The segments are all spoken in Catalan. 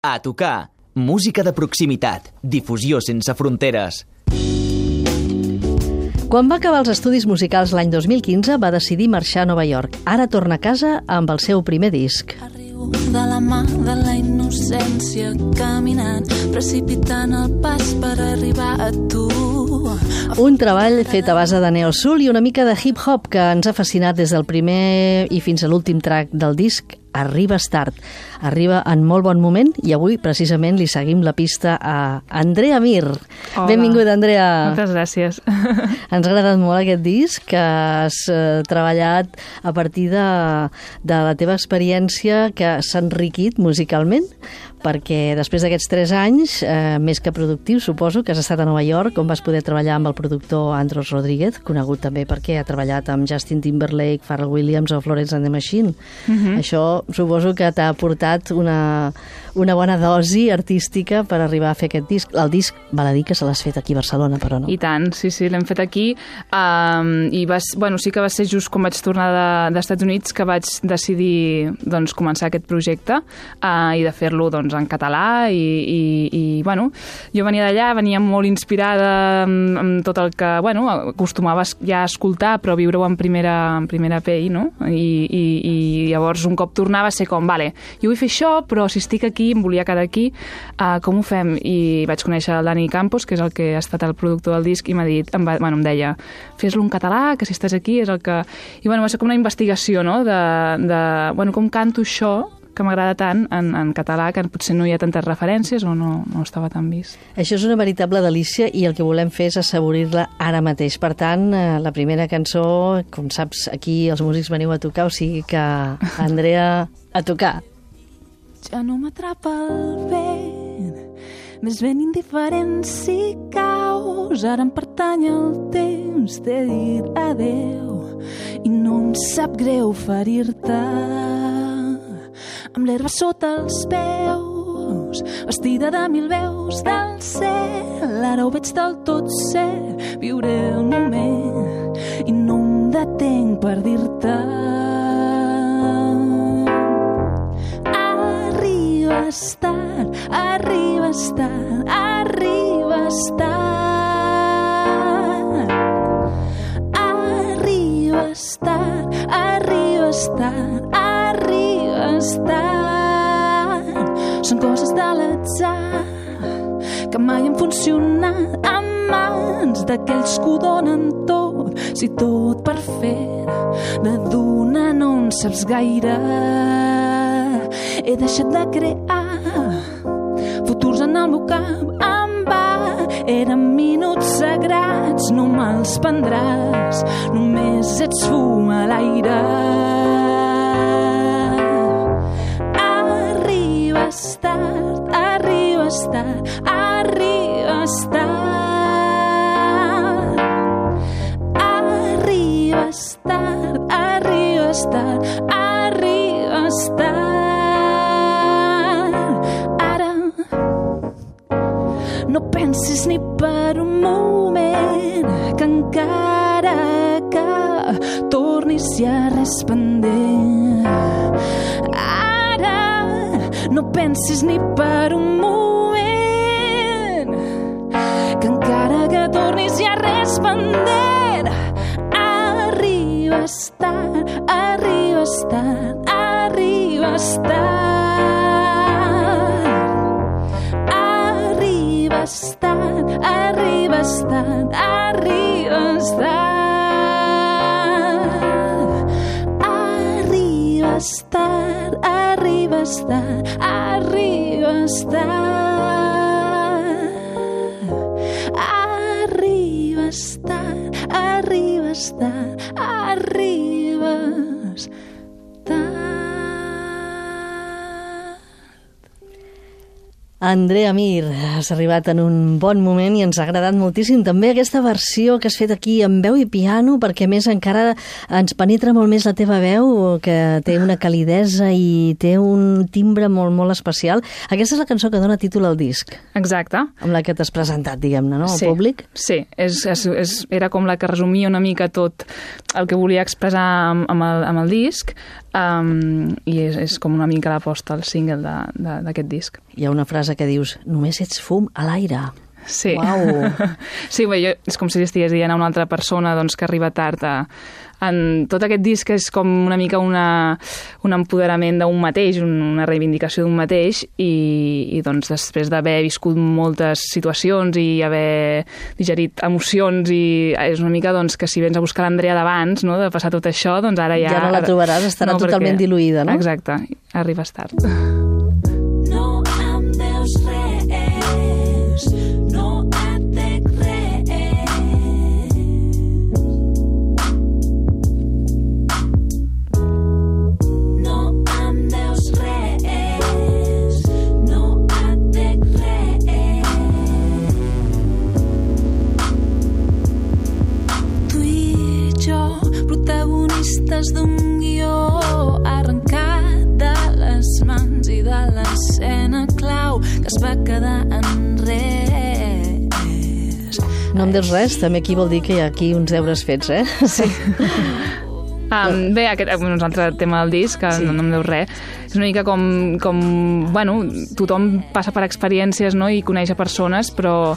A tocar. Música de proximitat. Difusió sense fronteres. Quan va acabar els estudis musicals l'any 2015, va decidir marxar a Nova York. Ara torna a casa amb el seu primer disc. Arribo de la mà de la innocència caminant, precipitant el pas per arribar a tu. Un treball fet a base de neosoul i una mica de hip-hop que ens ha fascinat des del primer i fins a l'últim track del disc, Arriba Start. Arriba en molt bon moment i avui precisament li seguim la pista a Andrea Mir. Hola. Benvingut, Andrea. Moltes gràcies. Ens ha agradat molt aquest disc que has eh, treballat a partir de, de la teva experiència que s'ha enriquit musicalment perquè després d'aquests tres anys, eh, més que productiu, suposo que has estat a Nova York, on vas poder treballar amb el productor Andros Rodríguez, conegut també perquè ha treballat amb Justin Timberlake, Pharrell Williams o Florence and the Machine. Això suposo que t'ha aportat una, una bona dosi artística per arribar a fer aquest disc. El disc, val a dir que se l'has fet aquí a Barcelona, però no. I tant, sí, sí, l'hem fet aquí. Um, I vas, bueno, sí que va ser just quan vaig tornar de, dels Estats Units que vaig decidir doncs, començar aquest projecte uh, i de fer-lo doncs, en català i, i, i bueno, jo venia d'allà, venia molt inspirada amb, amb tot el que, bueno, acostumava ja a escoltar, però viure-ho en primera, en primera pell, no? I, i, I llavors un cop tornava a ser com, vale, jo vull fer això, però si estic aquí, em volia quedar aquí, uh, com ho fem? I vaig conèixer el Dani Campos, que és el que ha estat el productor del disc, i m'ha dit, em, va, bueno, em deia, fes-lo en català, que si estàs aquí és el que... I bueno, va ser com una investigació, no?, de, de bueno, com canto això, que m'agrada tant en, en català, que potser no hi ha tantes referències o no, no estava tan vist. Això és una veritable delícia i el que volem fer és assaborir-la ara mateix. Per tant, eh, la primera cançó, com saps, aquí els músics veniu a tocar, o sigui que, Andrea, a tocar. Ja no m'atrapa el vent, més ben indiferent si caus. Ara em pertany el temps, t'he dit adeu i no em sap greu ferir-te. Amb l'herba sota els peus, vestida de mil veus del cel. Ara ho veig del tot cert, viuré el moment i no em detenc per dir-te. Arribes tard, arribes tard, arribes tard. Arribes tard, arribes tard, tard. Són coses de l'atzar que mai han funcionat en mans d'aquells que ho donen tot. Si tot per fer de donar no en saps gaire, he deixat de crear futurs en el meu cap en va. Eren minuts sagrats, no me'ls prendràs, només ets fum a l'aire. Arribes tard, arribes tard. Arribes tard, arribes tard, arribes tard. Ara no pensis ni per un moment que encara que tornis ja res pendent. Ara no pensis ni per un moment tard. Arribes tard, arribes tard, arribes tard. Arribes tard, arribes tard, arribes tard. Andrea Mir, has arribat en un bon moment i ens ha agradat moltíssim també aquesta versió que has fet aquí amb veu i piano, perquè més encara ens penetra molt més la teva veu, que té una calidesa i té un timbre molt, molt especial. Aquesta és la cançó que dona títol al disc, Exacte. amb la que t'has presentat, diguem-ne, no, al sí, públic. Sí, és, és, és, era com la que resumia una mica tot el que volia expressar amb, amb, el, amb el disc. Um, i és, és com una mica l'aposta al single d'aquest disc. Hi ha una frase que dius, només ets fum a l'aire. Sí. Uau. sí, bé, jo, és com si estigués dient a una altra persona doncs, que arriba tard a, en tot aquest disc és com una mica una, un empoderament d'un mateix, un- una reivindicació d'un mateix i, i doncs després d'haver viscut moltes situacions i haver digerit emocions i és una mica doncs, que si vens a buscar l'Andrea d'abans, no, de passar tot això, doncs ara ja... Ja no la trobaràs, estarà totalment diluïda, no? Exacte, arribes tard. dius res, també aquí vol dir que hi ha aquí uns deures fets, eh? Sí. Um, bé, aquest és un altre tema del disc, que Sí. sí. no, no em deu res. És una mica com, com... Bueno, tothom passa per experiències no? i coneix a persones, però,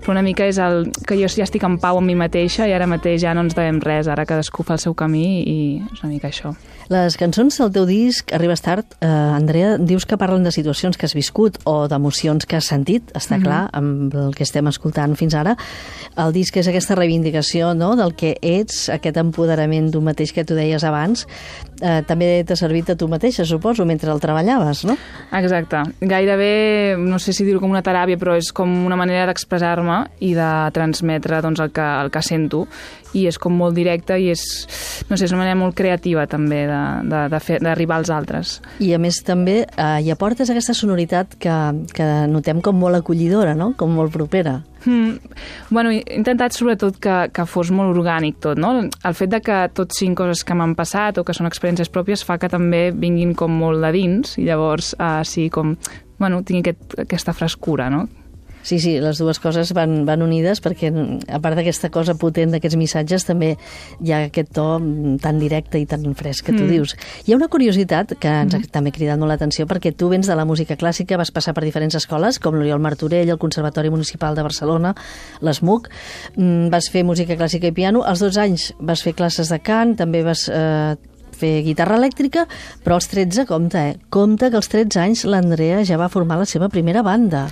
però una mica és el que jo ja estic en pau amb mi mateixa i ara mateix ja no ens devem res, ara cadascú fa el seu camí i és una mica això. Les cançons del teu disc, Arribes tard, eh, Andrea, dius que parlen de situacions que has viscut o d'emocions que has sentit, està clar, amb el que estem escoltant fins ara. El disc és aquesta reivindicació no?, del que ets, aquest empoderament d'un mateix que tu deies abans. Eh, també t'ha servit a tu mateixa, suposo, mentre el treballaves, no? Exacte. Gairebé, no sé si dir-ho com una teràpia, però és com una manera d'expressar-me i de transmetre doncs, el, que, el que sento. I és com molt directe i és, no sé, és una manera molt creativa també d'arribar als altres. I a més també eh, hi aportes aquesta sonoritat que, que notem com molt acollidora, no? com molt propera. Mm, bueno, he intentat sobretot que, que fos molt orgànic tot, no? El fet de que tot siguin coses que m'han passat o que són experiències pròpies fa que també vinguin com molt de dins i llavors uh, sí, com, bueno, tingui aquest, aquesta frescura, no? Sí, sí, les dues coses van, van unides perquè, a part d'aquesta cosa potent d'aquests missatges, també hi ha aquest to mm, tan directe i tan fresc que tu Mm. dius. Hi ha una curiositat que ens ha també cridat molt l'atenció perquè tu vens de la música clàssica, vas passar per diferents escoles, com l'Oriol Martorell, el Conservatori Municipal de Barcelona, l'ESMUC, mm, vas fer música clàssica i piano, als 12 anys vas fer classes de cant, també vas eh, fer guitarra elèctrica, però als 13, compte, eh? Compte que als 13 anys l'Andrea ja va formar la seva primera banda.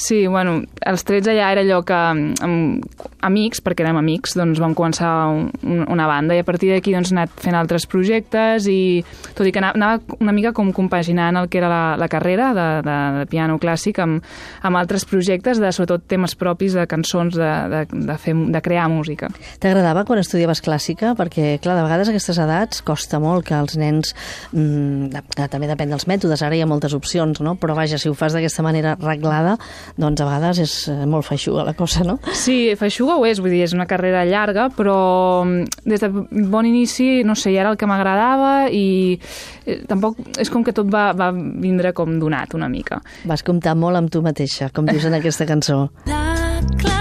Sí, bueno, als 13 ja era allò que amb amics, perquè érem amics, doncs vam començar un, un- una banda i a partir d'aquí doncs he anat fent altres projectes i tot i que anava- una mica com compaginant el que era la, la carrera de, de, de piano clàssic amb, amb altres projectes de sobretot temes propis de cançons, de, de, de, fer, de crear música. T'agradava quan estudiaves clàssica? Perquè, clar, de vegades a aquestes edats costa molt que els nens... Mm, de- que també depèn dels mètodes, ara hi ha moltes opcions, no? Però vaja, si ho fas d'aquesta manera reglada, doncs a vegades és eh, molt feixuga la cosa, no? Sí, feixuga ho és, vull dir, és una carrera llarga, però mm, des de bon inici, no sé, ja era el que m'agradava i eh, tampoc és com que tot va, va vindre com donat una mica. Vas comptar molt amb tu mateixa, com dius en aquesta cançó. La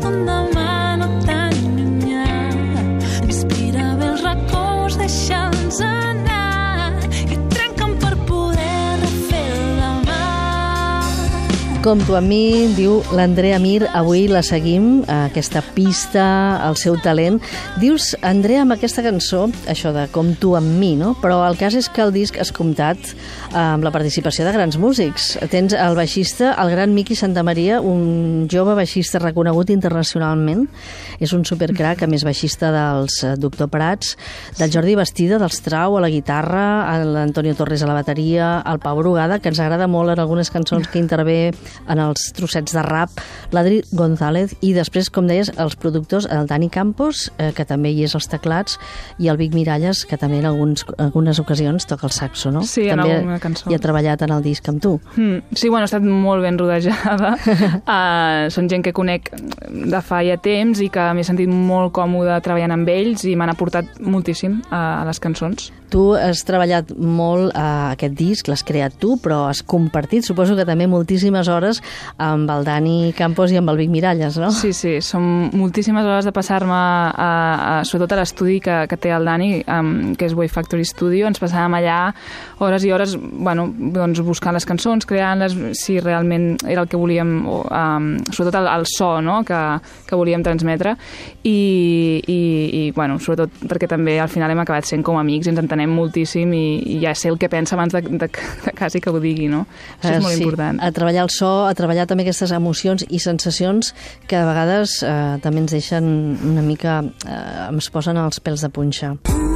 donde Com tu amb mi, diu l'Andrea Mir, avui la seguim, a aquesta pista, el seu talent. Dius, Andrea, amb aquesta cançó, això de com tu amb mi, no? Però el cas és que el disc has comptat eh, amb la participació de grans músics. Tens el baixista, el gran Miqui Santamaria, un jove baixista reconegut internacionalment. És un supercrac, a més baixista dels eh, Doctor Prats, del Jordi Bastida, dels Trau, a la guitarra, l'Antonio Torres a la bateria, el Pau Brugada, que ens agrada molt en algunes cançons que intervé en els trossets de rap, l'Adri González, i després, com deies, els productors, el Dani Campos, eh, que també hi és als teclats, i el Vic Miralles, que també en alguns, algunes ocasions toca el saxo, no? Sí, en també alguna cançó. I ha treballat en el disc amb tu. Mm, sí, bueno, ha estat molt ben rodejada. uh, són gent que conec de fa ja temps i que m'he sentit molt còmode treballant amb ells i m'han aportat moltíssim uh, a les cançons. Tu has treballat molt a aquest disc, l'has creat tu, però has compartit, suposo que també moltíssimes hores amb el Dani Campos i amb el Vic Miralles, no? Sí, sí, són moltíssimes hores de passar-me, a, a, sobretot a l'estudi que, que té el Dani, um, que és Way Factory Studio, ens passàvem allà hores i hores bueno, doncs buscant les cançons, creant-les, si realment era el que volíem, um, sobretot el, el so no? que, que volíem transmetre, i, i, i bueno, sobretot perquè també al final hem acabat sent com amics i ens entenem moltíssim i, i ja sé el que pensa abans de, de, de quasi que ho digui, no? Això és Eh, molt sí, important. A treballar el so, a treballar també aquestes emocions i sensacions que a vegades eh, també ens deixen una mica... Eh, ens posen els pèls de punxa. Hem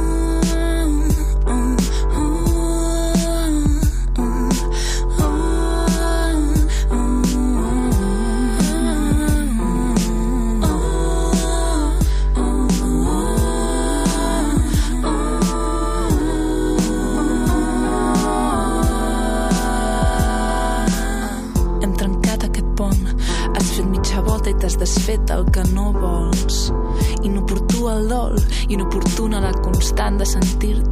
la constant de sentir-te,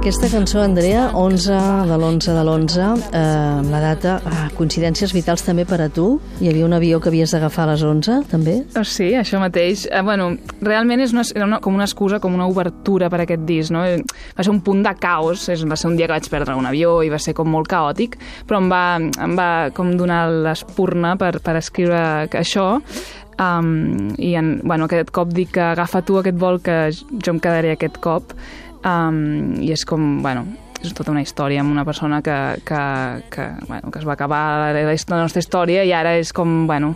Aquesta cançó, Andrea, 11 de l'11 de l'11, eh, la data, ah, coincidències vitals també per a tu? Hi havia un avió que havies d'agafar a les 11, també? Oh, sí, això mateix. Eh, bueno, realment és una, era una, com una excusa, com una obertura per aquest disc, no? Va ser un punt de caos, és, va ser un dia que vaig perdre un avió i va ser com molt caòtic, però em va, em va com donar l'espurna per, per escriure això, um, i en, bueno, aquest cop dic que agafa tu aquest vol que jo em quedaré aquest cop, um, i és com, bueno, és tota una història amb una persona que, que, que, bueno, que es va acabar la, la, nostra història i ara és com, bueno,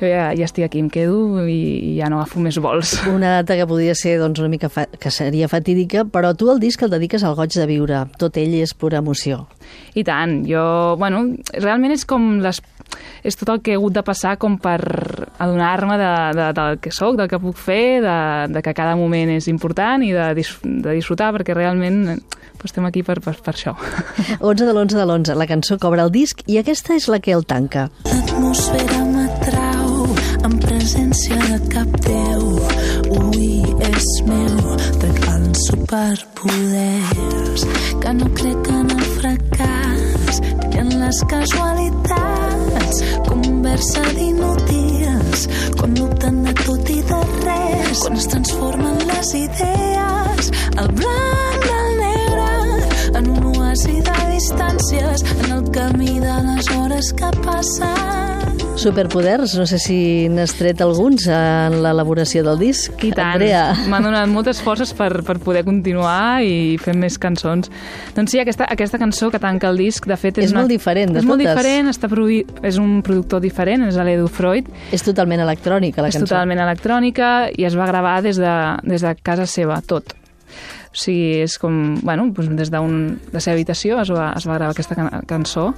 jo ja, ja estic aquí, em quedo i, i ja no agafo més vols. Una data que podria ser doncs, una mica fa que seria fatídica, però tu el disc el dediques al goig de viure. Tot ell és pura emoció. I tant, jo, bueno, realment és com les és tot el que he hagut de passar com per adonar-me de, de, del que sóc, del que puc fer, de, de que cada moment és important i de, dis, de disfrutar, perquè realment pues, estem aquí per, per, per això. 11 de l'11 de l'11, la cançó obre el disc i aquesta és la que el tanca. En presència de cap déu. Ui, és meu, regals superpoders que no crec en el fracàs i en les casualitats. Conversa d'inútils quan dubten de tot i de res. Quan es transformen les idees, el blanc del negre en un oasi de distàncies en el camí de les hores que passen. Superpoders, no sé si n'has tret alguns en l'elaboració del disc. I tant, m'han donat moltes forces per, per poder continuar i fer més cançons. Doncs sí, aquesta, aquesta cançó que tanca el disc, de fet... És una, molt diferent de És molt totes. diferent, està produït, és un productor diferent, és l'Edu Freud, És totalment electrònica, la és cançó. totalment electrònica i es va gravar des de, des de casa seva, tot. O sigui, és com, bueno, doncs des de un, la seva habitació es va, es va gravar aquesta can cançó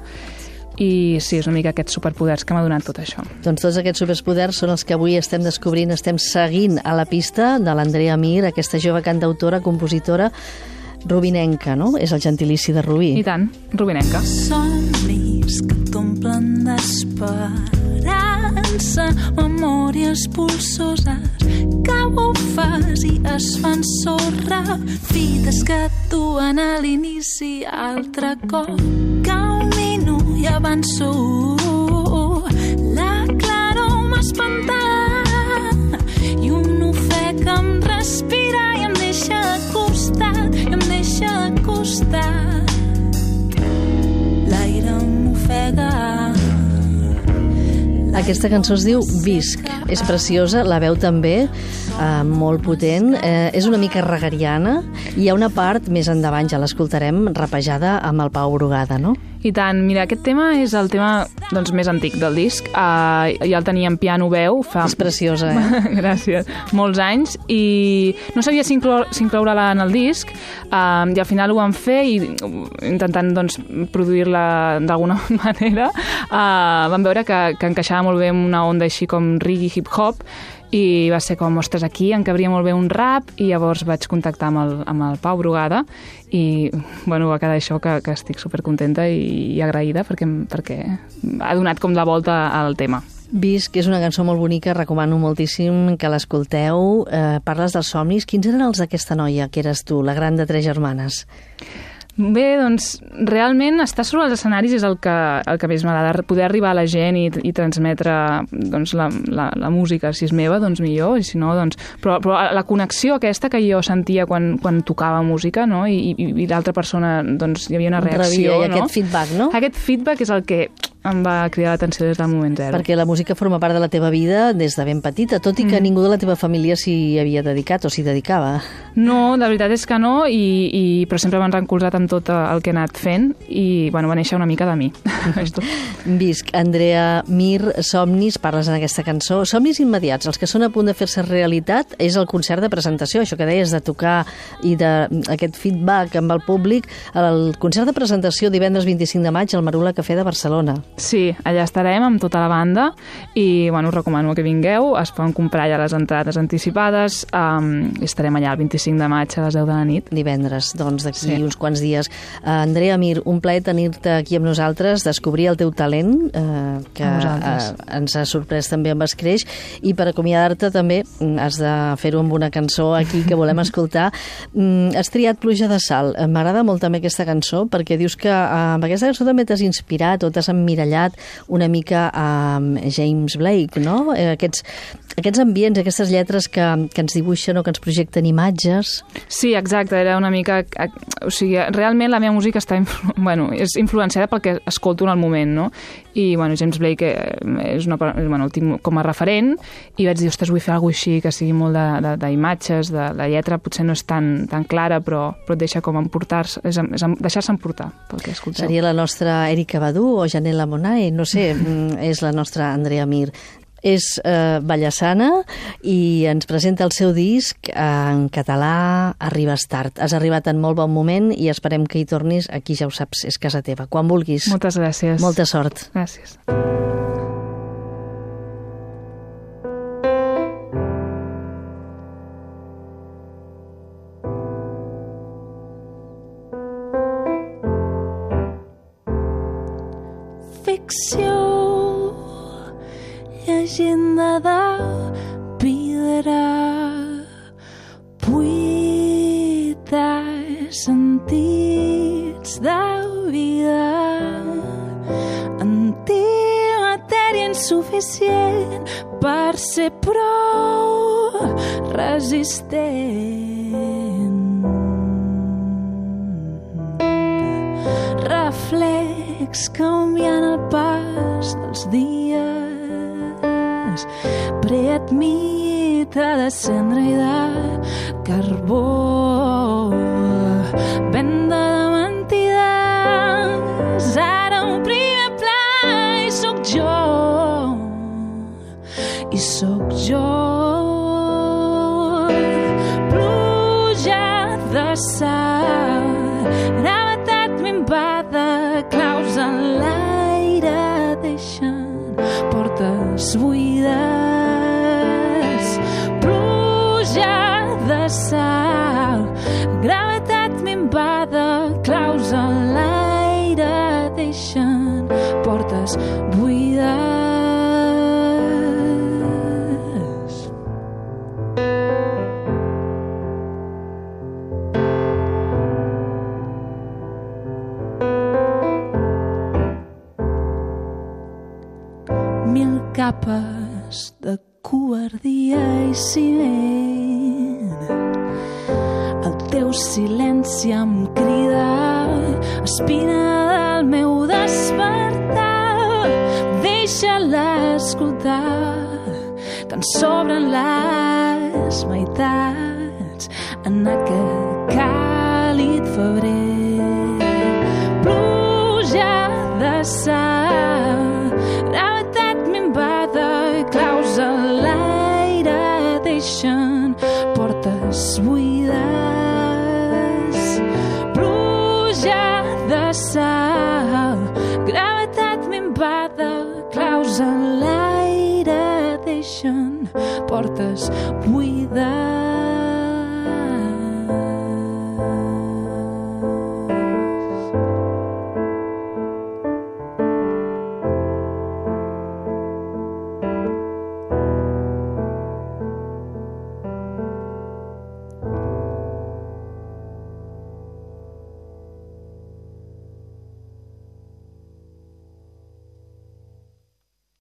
i sí, és una mica aquests superpoders que m'ha donat tot això. Doncs tots aquests superpoders són els que avui estem descobrint, estem seguint a la pista de l'Andrea Mir, aquesta jove cantautora, compositora, rubinenca, no? És el gentilici de Rubí. I tant, Rubinenca. Somnis que t'omplen d'esperança, memòries pulsoses que bufes i es fan sorra, fites que et duen a l'inici altre cop. Camino i avanço, la claror m'espanta i un ofec em respira i em deixa acostat, i em deixa acostat. L'aire m'ofega. Aquesta cançó es diu Visc. És preciosa, la veu també, eh, molt potent. Eh, és una mica regariana i hi ha una part, més endavant ja l'escoltarem, rapejada amb el Pau Brugada, no? I tant, mira, aquest tema és el tema doncs, més antic del disc. Uh, ja el tenia en piano-veu fa... És preciosa, eh? Gràcies. Molts anys i no sabia si, inclou, si incloure-la en el disc uh, i al final ho vam fer i uh, intentant doncs, produir-la d'alguna manera uh, vam veure que, que encaixava molt bé amb una onda així com reggae hip-hop i va ser com, ostres, aquí em cabria molt bé un rap i llavors vaig contactar amb el, amb el Pau Brugada i bueno, va quedar això que, que estic supercontenta i, i agraïda perquè, perquè ha donat com la volta al tema. Visc és una cançó molt bonica, recomano moltíssim que l'escolteu. Eh, parles dels somnis. Quins eren els d'aquesta noia, que eres tu, la gran de tres germanes? Bé, doncs, realment estar sobre els escenaris és el que, el que més m'agrada, poder arribar a la gent i, i transmetre doncs, la, la, la música, si és meva, doncs millor, i si no, doncs... Però, però la connexió aquesta que jo sentia quan, quan tocava música, no?, i, i, i l'altra persona, doncs, hi havia una reacció, Rebia, i no? aquest feedback, no? Aquest feedback és el que em va cridar l'atenció des del moment zero. Perquè la música forma part de la teva vida des de ben petita, tot i que Mm. ningú de la teva família s'hi havia dedicat o s'hi dedicava. No, la veritat és que no, i, i, però sempre m'han recolzat amb tot el que he anat fent i bueno, va néixer una mica de mi. Visc, Andrea Mir, Somnis, parles en aquesta cançó. Somnis immediats, els que són a punt de fer-se realitat, és el concert de presentació, això que deies de tocar i d'aquest feedback amb el públic, el concert de presentació divendres 25 de maig al Marula Cafè de Barcelona. Sí, allà estarem amb tota la banda i bueno, us recomano que vingueu, es poden comprar ja les entrades anticipades um, estarem allà el 25 de maig a les 10 de la nit. divendres, doncs d'aquí Sí. uns quants dies. Uh, Andrea Mir, un plaer tenir-te aquí amb nosaltres, descobrir el teu talent, uh, que uh, ens ha sorprès també amb Escreix, i per acomiadar-te també mm, has de fer-ho amb una cançó aquí que volem escoltar. Mm, has triat Pluja de Sal. M'agrada molt també aquesta cançó, perquè dius que uh, amb aquesta cançó també t'has inspirat o t'has emmirallat una mica amb James Blake, no? Eh, Aquests, aquests ambients, aquestes lletres que, que ens dibuixen o que ens projecten imatges... Sí, exacte, era una mica... O sigui, realment la meva música està bueno, és influenciada pel que escolto en el moment, no? I, bueno, James Blake eh, és una, bueno, el tinc com a referent i vaig dir, ostres, vull fer alguna així que sigui molt de- de- d'imatges, de, de, la lletra potser no és tan, tan clara, però, però et deixa com emportar-se, és, és deixar-se emportar pel que escolteu. Seria la nostra Erika Badu o Janela Monae, no sé, mm, és la nostra Andrea Mir. És eh, ballassana i ens presenta el seu disc en català Arribes tard. Has arribat en molt bon moment i esperem que hi tornis, aquí ja ho saps, és casa teva. Quan vulguis. Moltes gràcies. Molta sort. Gràcies. ficció, insuficient per ser prou resistent. Reflex canviant el pas dels dies. Preadmita de cendra i de carbó. Venda i sóc jo. Pluja de sal gravetat minvada claus en l'aire deixen portes buides. Pluja de sal gravetat minvada claus en l'aire deixen portes buides mil capes de covardia i ciment. El teu silenci em crida, espina del meu despertar. Deixa-la escoltar, que ens sobren les meitats en aquest càlid febrer. Pluja de sal, buides. Pluja de sal, gravetat minvada, claus a l'aire deixen portes buides.